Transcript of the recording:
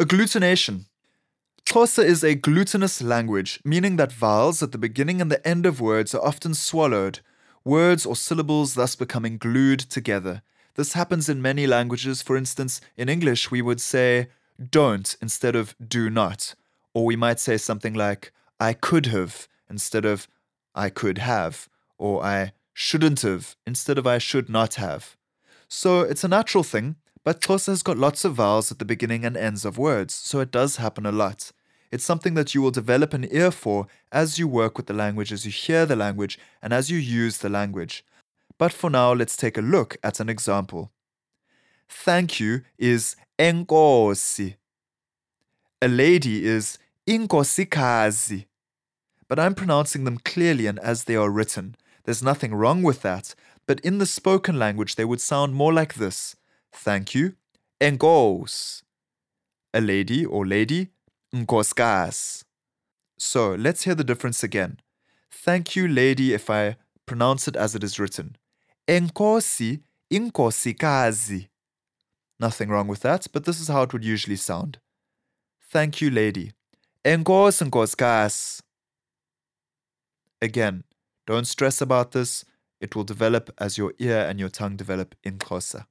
Agglutination. Xhosa is a glutinous language, meaning that vowels at the beginning and the end of words are often swallowed, words or syllables thus becoming glued together. This happens in many languages. For instance, in English, we would say don't instead of do not. Or we might say something like I could have instead of I could have. Or I shouldn't have instead of I should not have. So it's a natural thing, but Xhosa has got lots of vowels at the beginning and ends of words, so it does happen a lot. It's something that you will develop an ear for as you work with the language, as you hear the language, and as you use the language. But for now, let's take a look at an example. Thank you is enkosi. A lady is inkosikazi. But I'm pronouncing them clearly and as they are written. There's nothing wrong with that, but in the spoken language they would sound more like this. Thank you, enkos. A lady or lady, nkoskas. So let's hear the difference again. Thank you, lady, if I pronounce it as it is written. Enkosi, inkosikazi. Nothing wrong with that, but this is how it would usually sound. Thank you, lady. Enkos nkoskas. Again, don't stress about this. It will develop as your ear and your tongue develop in Xhosa.